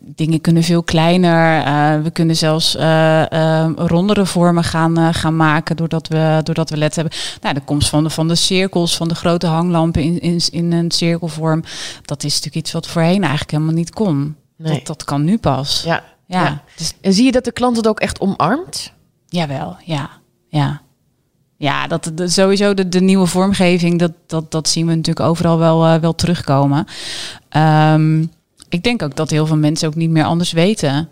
dingen kunnen veel kleiner. We kunnen zelfs eh, eh, rondere vormen gaan, gaan maken doordat we, doordat we LED hebben. Nou, de komst van de, van de cirkels, van de grote hanglampen in, in, in een cirkelvorm. Dat is natuurlijk iets wat voorheen eigenlijk helemaal niet kon. Nee. Dat, dat kan nu pas. Ja, Ja, ja. Dus, En zie je dat de klant het ook echt omarmt? jawel, ja, ja. Ja, dat, sowieso de, de nieuwe vormgeving, dat, dat, dat zien we natuurlijk overal wel, eh, wel terugkomen. Ehm, ik denk ook dat heel veel mensen ook niet meer anders weten.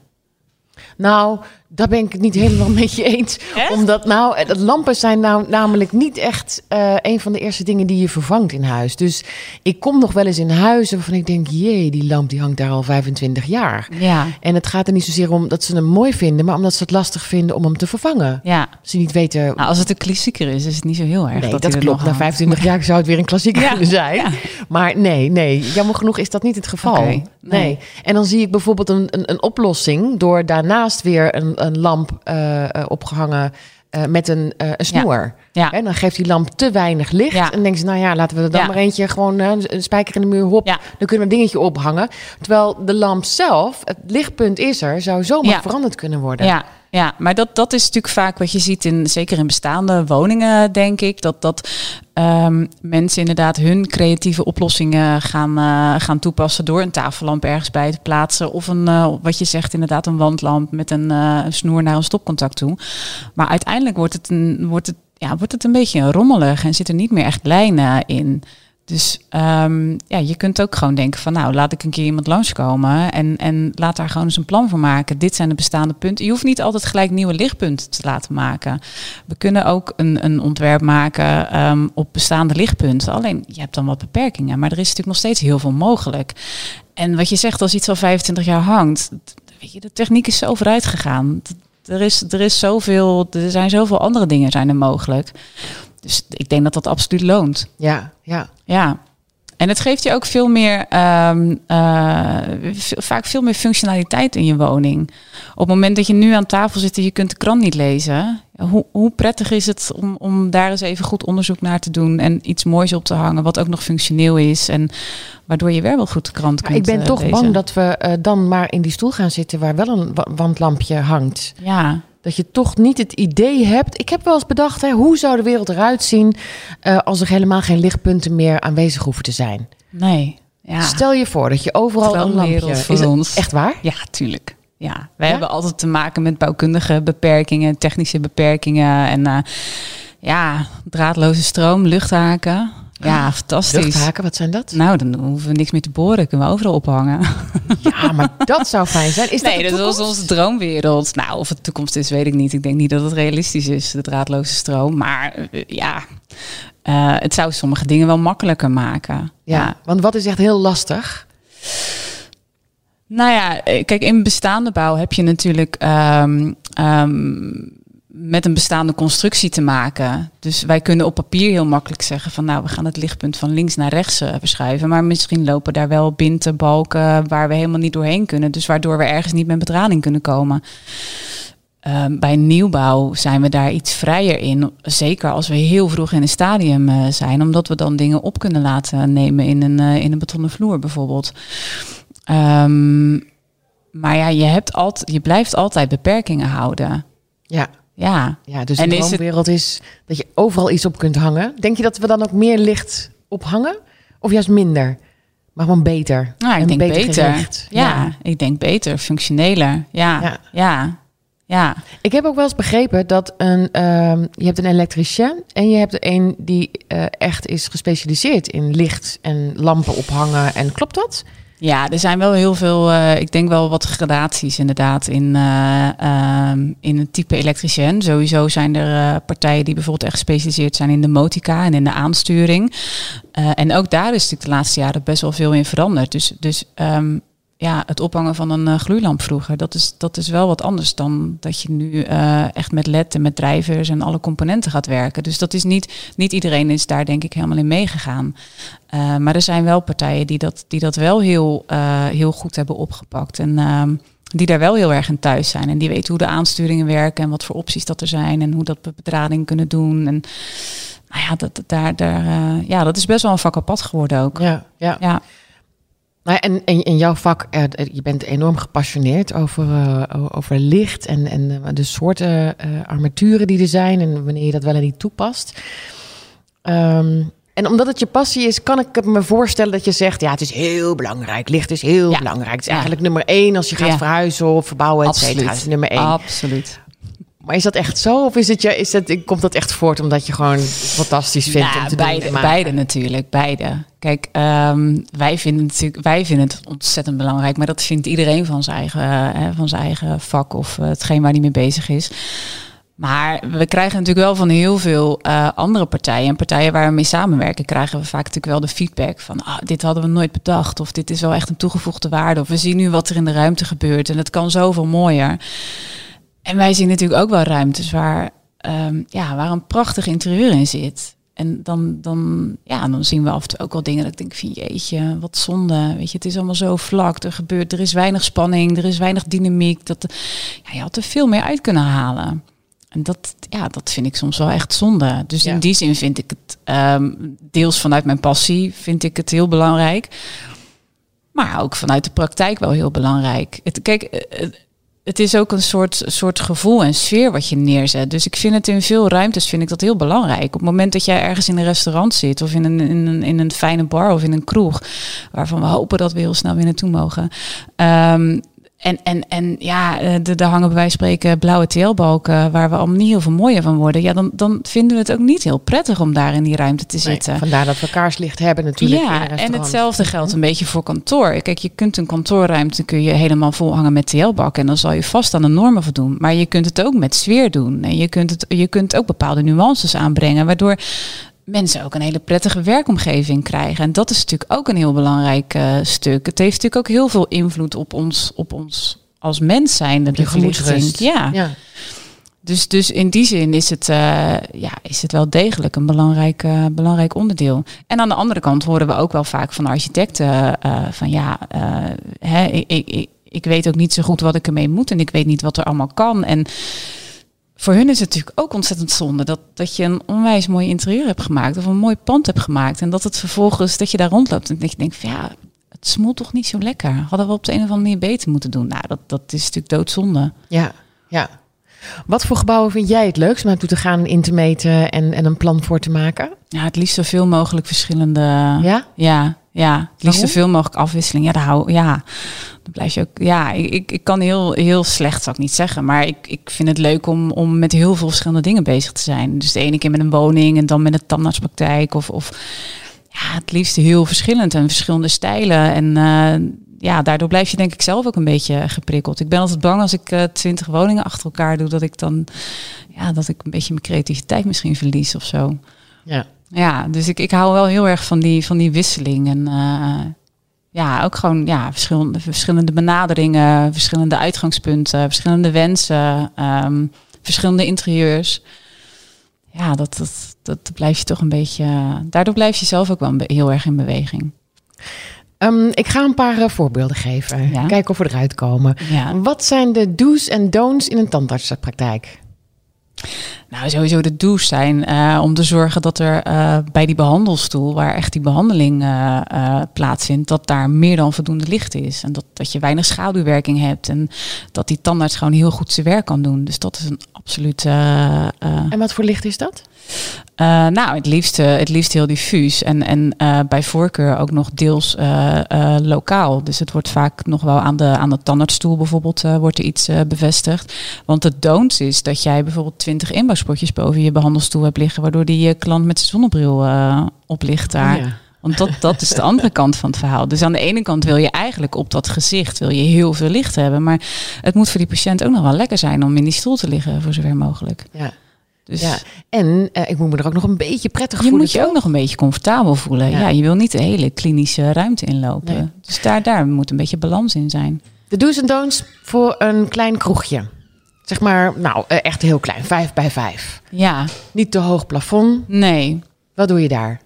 Nou, daar ben ik het niet helemaal met je eens. Echt? Omdat nou, eh, dat lampen zijn nou namelijk niet echt eh, een van de eerste dingen die je vervangt in huis. Dus ik kom nog wel eens in huizen waarvan ik denk, jee, die lamp die hangt daar al 25 jaar. Ja, En het gaat er niet zozeer om dat ze hem mooi vinden, maar omdat ze het lastig vinden om hem te vervangen. ja. Ze niet weten. Nou, als het een klassieker is, is het niet zo heel erg. nee, dat, klopt. Na hangt. 25 jaar zou het weer een klassieker Ja, kunnen zijn. ja. Maar nee, nee, jammer genoeg is dat niet het geval. Oké, nee. nee. En dan zie ik bijvoorbeeld een, een, een oplossing door daarnaast weer een, een lamp eh, eh, opgehangen eh, met een, een snoer. Ja. En dan geeft die lamp te weinig licht. Ja. En dan denken ze, nou ja, laten we er dan Ja. maar eentje gewoon een spijker in de muur, hop. Ja. Dan kunnen we een dingetje ophangen. Terwijl de lamp zelf, het lichtpunt is er, zou zomaar veranderd kunnen worden. Ja, ja, maar dat, dat is natuurlijk vaak wat je ziet in, zeker in bestaande woningen, denk ik. Dat, dat ehm, mensen inderdaad hun creatieve oplossingen gaan, eh, gaan toepassen door een tafellamp ergens bij te plaatsen. Of een, eh, wat je zegt, inderdaad een wandlamp met een eh, snoer naar een stopcontact toe. Maar uiteindelijk wordt het een, wordt het, ja, wordt het een beetje rommelig en zit er niet meer echt lijnen in. Dus ehm, ja, je kunt ook gewoon denken van nou, laat ik een keer iemand langskomen en, en laat daar gewoon eens een plan voor maken. Dit zijn de bestaande punten. Je hoeft niet altijd gelijk nieuwe lichtpunten te laten maken. We kunnen ook een, een ontwerp maken ehm, op bestaande lichtpunten. Alleen je hebt dan wat beperkingen, maar er is natuurlijk nog steeds heel veel mogelijk. En wat je zegt, als iets al 25 jaar hangt, weet je, de techniek is zo vooruit gegaan. Er is, er is zoveel, er zijn zoveel andere dingen zijn er mogelijk. Dus ik denk dat dat absoluut loont. ja, ja. Ja. En het geeft je ook veel meer, ehm, eh, vaak veel meer functionaliteit in je woning. Op het moment dat je nu aan tafel zit en je kunt de krant niet lezen, hoe, hoe prettig is het om, om daar eens even goed onderzoek naar te doen en iets moois op te hangen, wat ook nog functioneel is en waardoor je weer wel goed de krant kunt ik ben eh, toch lezen. bang dat we eh, dan maar in die stoel gaan zitten waar wel een wa- wandlampje hangt. Ja, Dat je toch niet het idee hebt. Ik heb wel eens bedacht, hè, hoe zou de wereld eruit zien eh, als er helemaal geen lichtpunten meer aanwezig hoeven te zijn? nee. Ja. Stel je voor dat je overal een lampje. voor Is het ons. echt waar? Ja, tuurlijk. Ja, wij Ja? hebben altijd te maken met bouwkundige beperkingen, technische beperkingen en eh, ja, draadloze stroom, luchthaken. Ja, fantastisch. Luchthaken, wat zijn dat? Nou, dan hoeven we niks meer te boren, kunnen we overal ophangen. Ja, maar dat zou fijn zijn. Is dat nee, de dat was onze droomwereld. Nou, of het de toekomst is, weet ik niet. Ik denk niet dat het realistisch is, de draadloze stroom. Maar eh, ja, eh, het zou sommige dingen wel makkelijker maken. Ja, want wat is echt heel lastig? Nou ja, eh, kijk, in bestaande bouw heb je natuurlijk ehm, ehm, met een bestaande constructie te maken. Dus wij kunnen op papier heel makkelijk zeggen van nou, we gaan het lichtpunt van links naar rechts eh, verschuiven. Maar misschien lopen daar wel binten, balken waar we helemaal niet doorheen kunnen. Dus waardoor we ergens niet met bedrading kunnen komen. Ehm, bij nieuwbouw zijn we daar iets vrijer in. Zeker als we heel vroeg in een stadium eh, zijn. Omdat we dan dingen op kunnen laten nemen in een, eh, in een betonnen vloer bijvoorbeeld. Ehm, maar ja, je, hebt altijd, je blijft altijd beperkingen houden. Ja, Ja, ja dus En de is het- droomwereld is dat je overal iets op kunt hangen. Denk je dat we dan ook meer licht ophangen? Of juist minder? Maar gewoon beter? nou, ik En denk beter beter. Ja, Ja. ik denk beter, functioneler. Ja, Ja. ja, ja. Ik heb ook wel eens begrepen dat een, ehm, je hebt een elektricien en je hebt een die eh, echt is gespecialiseerd in licht en lampen ophangen. En klopt dat? Ja, er zijn wel heel veel, uh, ik denk wel wat gradaties inderdaad in, uh, in het type elektricien. Sowieso zijn er uh, partijen die bijvoorbeeld echt gespecialiseerd zijn in de motica en in de aansturing. en ook daar is natuurlijk de laatste jaren best wel veel in veranderd. Dus, dus um, ja, het ophangen van een uh, gloeilamp vroeger, dat is, dat is wel wat anders dan dat je nu uh, echt met LED en met drijvers en alle componenten gaat werken. Dus dat is niet, niet iedereen is daar denk ik helemaal in meegegaan. Uh, maar er zijn wel partijen die dat, die dat wel heel, heel goed hebben opgepakt. En ehm, die daar wel heel erg in thuis zijn. En die weten hoe de aansturingen werken en wat voor opties dat er zijn en hoe dat we bedrading kunnen doen. En nou ja, dat, daar, daar, ja, dat is best wel een vak apart geworden ook. Ja, ja. ja. Nou en, en in jouw vak, uh, je bent enorm gepassioneerd over, uh, over licht en, en de soorten armaturen die er zijn en wanneer je dat wel en niet toepast. Um, en omdat het je passie is, kan ik me voorstellen dat je zegt: ja, het is heel belangrijk. Licht is heel ja. belangrijk. Het is eigenlijk nummer één als je gaat ja. verhuizen of verbouwen, et cetera. Nummer één. Absoluut. Maar is dat echt zo? Of is het, je, is het, komt dat echt voort omdat je gewoon fantastisch vindt nou, om te beide, doen? Beide natuurlijk, beide. Kijk, um, wij, vinden natuurlijk, wij vinden het ontzettend belangrijk, maar dat vindt iedereen van zijn eigen, uh, van zijn eigen vak of uh, hetgeen waar hij mee bezig is. Maar we krijgen natuurlijk wel van heel veel uh, andere partijen en partijen waar we mee samenwerken, krijgen we vaak natuurlijk wel de feedback van ah, dit hadden we nooit bedacht of dit is wel echt een toegevoegde waarde of we zien nu wat er in de ruimte gebeurt en het kan zoveel mooier. En wij zien natuurlijk ook wel ruimtes waar, um, ja, waar een prachtig interieur in zit. En dan, dan, ja, dan zien we af en toe ook wel dingen dat ik denk van jeetje, wat zonde. Weet je, het is allemaal zo vlak. Er gebeurt, er is weinig spanning, er is weinig dynamiek. Dat, ja, je had er veel meer uit kunnen halen. En dat, ja, dat vind ik soms wel echt zonde. Dus ja. in die zin vind ik het, um, deels vanuit mijn passie, vind ik het heel belangrijk. Maar ook vanuit de praktijk wel heel belangrijk. Het, kijk, het, is ook een soort, soort gevoel en sfeer wat je neerzet. Dus ik vind het in veel ruimtes vind ik dat heel belangrijk. Op het moment dat jij ergens in een restaurant zit of in een, in een, in een fijne bar of in een kroeg, waarvan we hopen dat we heel snel weer naartoe mogen. Um, en, en, en ja, er hangen bij wijze van spreken blauwe teelbalken waar we allemaal niet heel veel mooier van worden. Ja, dan, dan vinden we het ook niet heel prettig om daar in die ruimte te zitten. Vandaar dat we kaarslicht hebben natuurlijk. Ja, en hetzelfde geldt een beetje voor kantoor. Kijk, je kunt een kantoorruimte kun je helemaal volhangen met teelbakken en dan zal je vast aan de normen voldoen. Maar je kunt het ook met sfeer doen. En je kunt, het, je kunt ook bepaalde nuances aanbrengen, waardoor mensen ook een hele prettige werkomgeving krijgen. En dat is natuurlijk ook een heel belangrijk uh, stuk. Het heeft natuurlijk ook heel veel invloed op ons, op ons als mens zijn. De. Ja. ja. Dus, dus in die zin is het, uh, ja, is het wel degelijk een belangrijk, uh, belangrijk onderdeel. En aan de andere kant horen we ook wel vaak van architecten van ja, hè, ik, ik, ik weet ook niet zo goed wat ik ermee moet en ik weet niet wat er allemaal kan. En voor hun is het natuurlijk ook ontzettend zonde dat, dat je een onwijs mooi interieur hebt gemaakt of een mooi pand hebt gemaakt. En dat het vervolgens dat je daar rondloopt en dat je denkt van ja, het smoelt toch niet zo lekker. Hadden we op de een of andere manier beter moeten doen. Nou, dat, dat is natuurlijk doodzonde. Ja, ja. Wat voor gebouwen vind jij het leukst om naartoe te gaan, in te meten en, en een plan voor te maken? Ja, het liefst zoveel mogelijk verschillende. Ja? Ja, ja. Het liefst zoveel mogelijk afwisseling. Ja, daar hou, ja. Dan blijf je ook. Ja, ik, ik kan heel, heel slecht, zou ik niet zeggen. Maar ik, ik vind het leuk om, om met heel veel verschillende dingen bezig te zijn. Dus de ene keer met een woning en dan met een tandartspraktijk. Of, of ja, het liefst heel verschillend en verschillende stijlen. En uh, ja, daardoor blijf je denk ik zelf ook een beetje geprikkeld. Ik ben altijd bang als ik uh, twintig woningen achter elkaar doe, dat ik dan ja, dat ik een beetje mijn creativiteit misschien verlies of zo. Ja. Ja, dus ik, ik hou wel heel erg van die, van die wisseling. En uh, ja, ook gewoon ja, verschillende, verschillende benaderingen, verschillende uitgangspunten, verschillende wensen, um, verschillende interieurs. Ja, dat, dat, dat blijf je toch een beetje. Daardoor blijf je zelf ook wel heel erg in beweging. Um, ik ga een paar uh, voorbeelden geven. Ja? Kijken of we eruit komen. Ja. Wat zijn de do's en don'ts in een tandartspraktijk? Nou, sowieso de do's zijn uh, om te zorgen dat er uh, bij die behandelstoel, waar echt die behandeling uh, plaatsvindt, dat daar meer dan voldoende licht is. En dat, dat je weinig schaduwwerking hebt. En dat die tandarts gewoon heel goed zijn werk kan doen. Dus dat is een absoluut. en wat voor licht is dat? Uh, nou, het liefst, het liefst heel diffuus. En, en uh, bij voorkeur ook nog deels uh, lokaal. Dus het wordt vaak nog wel aan de, aan de tandartsstoel bijvoorbeeld wordt er iets bevestigd. Want het don'ts is dat jij bijvoorbeeld 20 inbouwspotjes boven je behandelstoel hebt liggen. Waardoor die klant met zijn zonnebril oplicht daar. Ja. Want dat, dat is de andere kant van het verhaal. Dus aan de ene kant wil je eigenlijk op dat gezicht wil je heel veel licht hebben. Maar het moet voor die patiënt ook nog wel lekker zijn om in die stoel te liggen, voor zover mogelijk. Ja. Dus ja. En eh, ik moet me er ook nog een beetje prettig je voelen. moet je ook nog een beetje comfortabel voelen. Ja. Ja, je wil niet de hele klinische ruimte inlopen. Nee. Dus daar, daar moet een beetje balans in zijn. De do's en don'ts voor een klein kroegje. Zeg maar, nou, eh, echt heel klein. Vijf bij vijf. Ja, Niet te hoog plafond. nee. Wat doe je daar?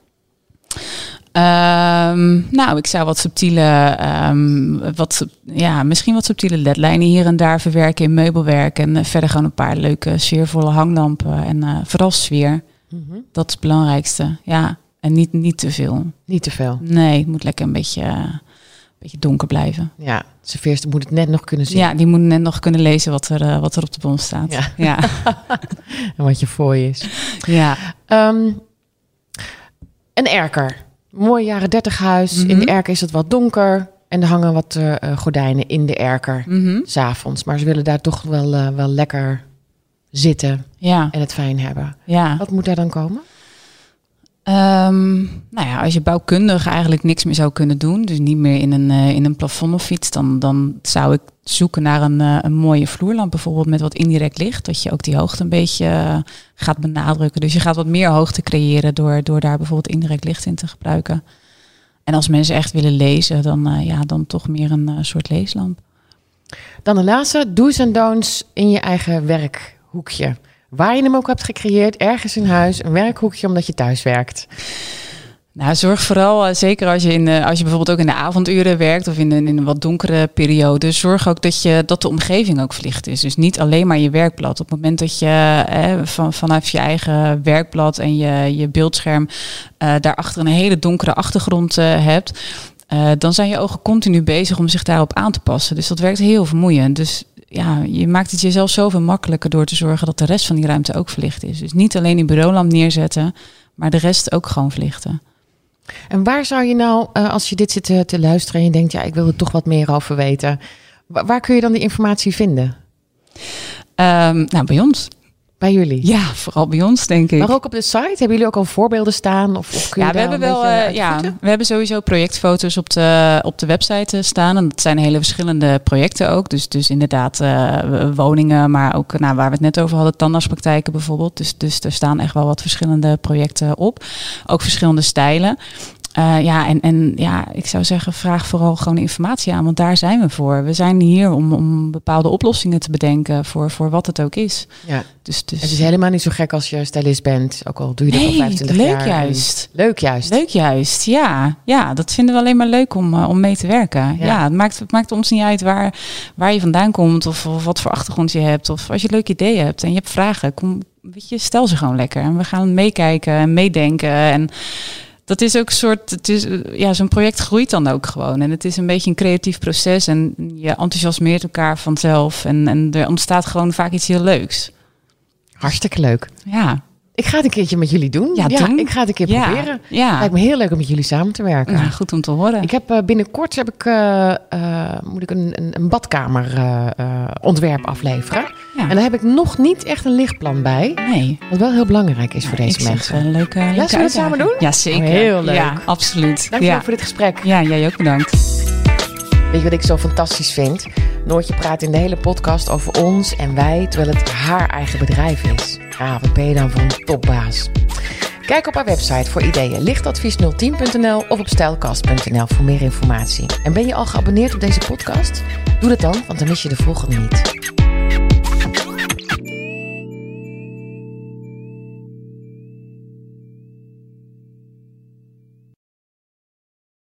Ehm, nou, ik zou wat subtiele, ehm, wat, ja, misschien wat subtiele ledlijnen hier en daar verwerken in meubelwerk. En eh, verder gewoon een paar leuke, sfeervolle hanglampen. En eh, vooral sfeer. Mhm. Dat is het belangrijkste. Ja, en niet, niet te veel. Niet te veel. Nee, het moet lekker een beetje, eh, een beetje donker blijven. Ja, serveerster moet het net nog kunnen zien. Ja, die moet net nog kunnen lezen wat er, wat er op de bon staat. Ja. ja. En wat je voor je is. ja. Ehm, een erker. Mooi jaren dertig huis. In Mhm. de erker is het wat donker. En er hangen wat eh, eh, gordijnen in de erker. Mhm. S'avonds. Maar ze willen daar toch wel, eh, wel lekker zitten. ja. En het fijn hebben. ja. Wat moet daar dan komen? Ehm, nou ja, als je bouwkundig eigenlijk niks meer zou kunnen doen, dus niet meer in een, in een plafond of iets, dan, dan zou ik zoeken naar een, eh, een mooie vloerlamp, bijvoorbeeld met wat indirect licht, dat je ook die hoogte een beetje eh, gaat benadrukken. Dus je gaat wat meer hoogte creëren door, door daar bijvoorbeeld indirect licht in te gebruiken. En als mensen echt willen lezen, dan, eh, ja, dan toch meer een soort leeslamp. Dan de laatste. Do's en don'ts in je eigen werkhoekje. Waar je hem ook hebt gecreëerd. Ergens in huis. Een werkhoekje omdat je thuis werkt. Nou, zorg vooral, eh, zeker als je, in, de- als je bijvoorbeeld ook in de avonduren werkt of in een, in wat donkere periode, zorg ook dat, je, dat de omgeving ook verlicht is. Dus niet alleen maar je werkblad. Op het moment dat je eh, van, vanaf je eigen werkblad en je, je beeldscherm eh, daarachter een hele donkere achtergrond eh, hebt, eh, dan zijn je ogen continu bezig om zich daarop aan te passen. Dus dat werkt heel vermoeiend. Dus ja, je maakt het jezelf zoveel makkelijker door te zorgen dat de rest van die ruimte ook verlicht is. Dus niet alleen die bureaulamp neerzetten, maar de rest ook gewoon verlichten. En waar zou je nou, eh, als je dit zit te, te luisteren en je denkt, ja, ik wil er toch wat meer over weten. Wa- waar kun je dan die informatie vinden? Ehm, nou, bij ons. Bij jullie? Ja, vooral bij ons, denk ik. Maar ook op de site? Hebben jullie ook al voorbeelden staan? Of, of Ja, we hebben wel, eh, ja, we hebben sowieso projectfoto's op de, op de website eh, staan. En dat zijn hele verschillende projecten ook. Dus, dus inderdaad eh, woningen, maar ook nou, waar we het net over hadden, tandartspraktijken bijvoorbeeld. Dus, dus er staan echt wel wat verschillende projecten op. Ook verschillende stijlen. Eh, ja, en, en ja, ik zou zeggen, vraag vooral gewoon informatie aan, want daar zijn we voor. We zijn hier om, om bepaalde oplossingen te bedenken voor, voor wat het ook is. Ja. Dus, dus... Het is helemaal niet zo gek als je stylist bent. Ook al doe je dat al Nee, 25 leuk jaar. Juist. Leuk juist. Leuk juist, ja. Ja, dat vinden we alleen maar leuk om, eh, om mee te werken. Ja. Ja, het, maakt, het maakt ons niet uit waar, waar je vandaan komt of, of wat voor achtergrond je hebt. Of als je een leuk idee hebt en je hebt vragen, kom, weet je, stel ze gewoon lekker. En we gaan meekijken en meedenken. En dat is ook een soort, het is, ja, zo'n project groeit dan ook gewoon. En het is een beetje een creatief proces en je enthousiasmeert elkaar vanzelf. En, en er ontstaat gewoon vaak iets heel leuks. Hartstikke leuk. Ja, Ik ga het een keertje met jullie doen. Ja, doen. ik ga het een keer ja. proberen. Ja. Lijkt me heel leuk om met jullie samen te werken. Ja, goed om te horen. Ik heb eh, binnenkort heb ik, eh, eh, moet ik een, een, een badkamer ontwerp afleveren. En daar heb ik nog niet echt een lichtplan bij. Nee. Wat wel heel belangrijk is voor deze ik mensen. Een leuke, leuke zullen we het samen doen? Ja, zeker. Oh, heel leuk. Ja, absoluut. Dankjewel voor dit gesprek. ja, jij ook bedankt. Weet je wat ik zo fantastisch vind? Noortje praat in de hele podcast over ons en wij, terwijl het haar eigen bedrijf is. Ah, wat ben je dan voor een topbaas? Kijk op haar website voor ideeën lichtadvies010.nl of op stijlkast.nl voor meer informatie. En ben je al geabonneerd op deze podcast? Doe dat dan, want dan mis je de volgende niet.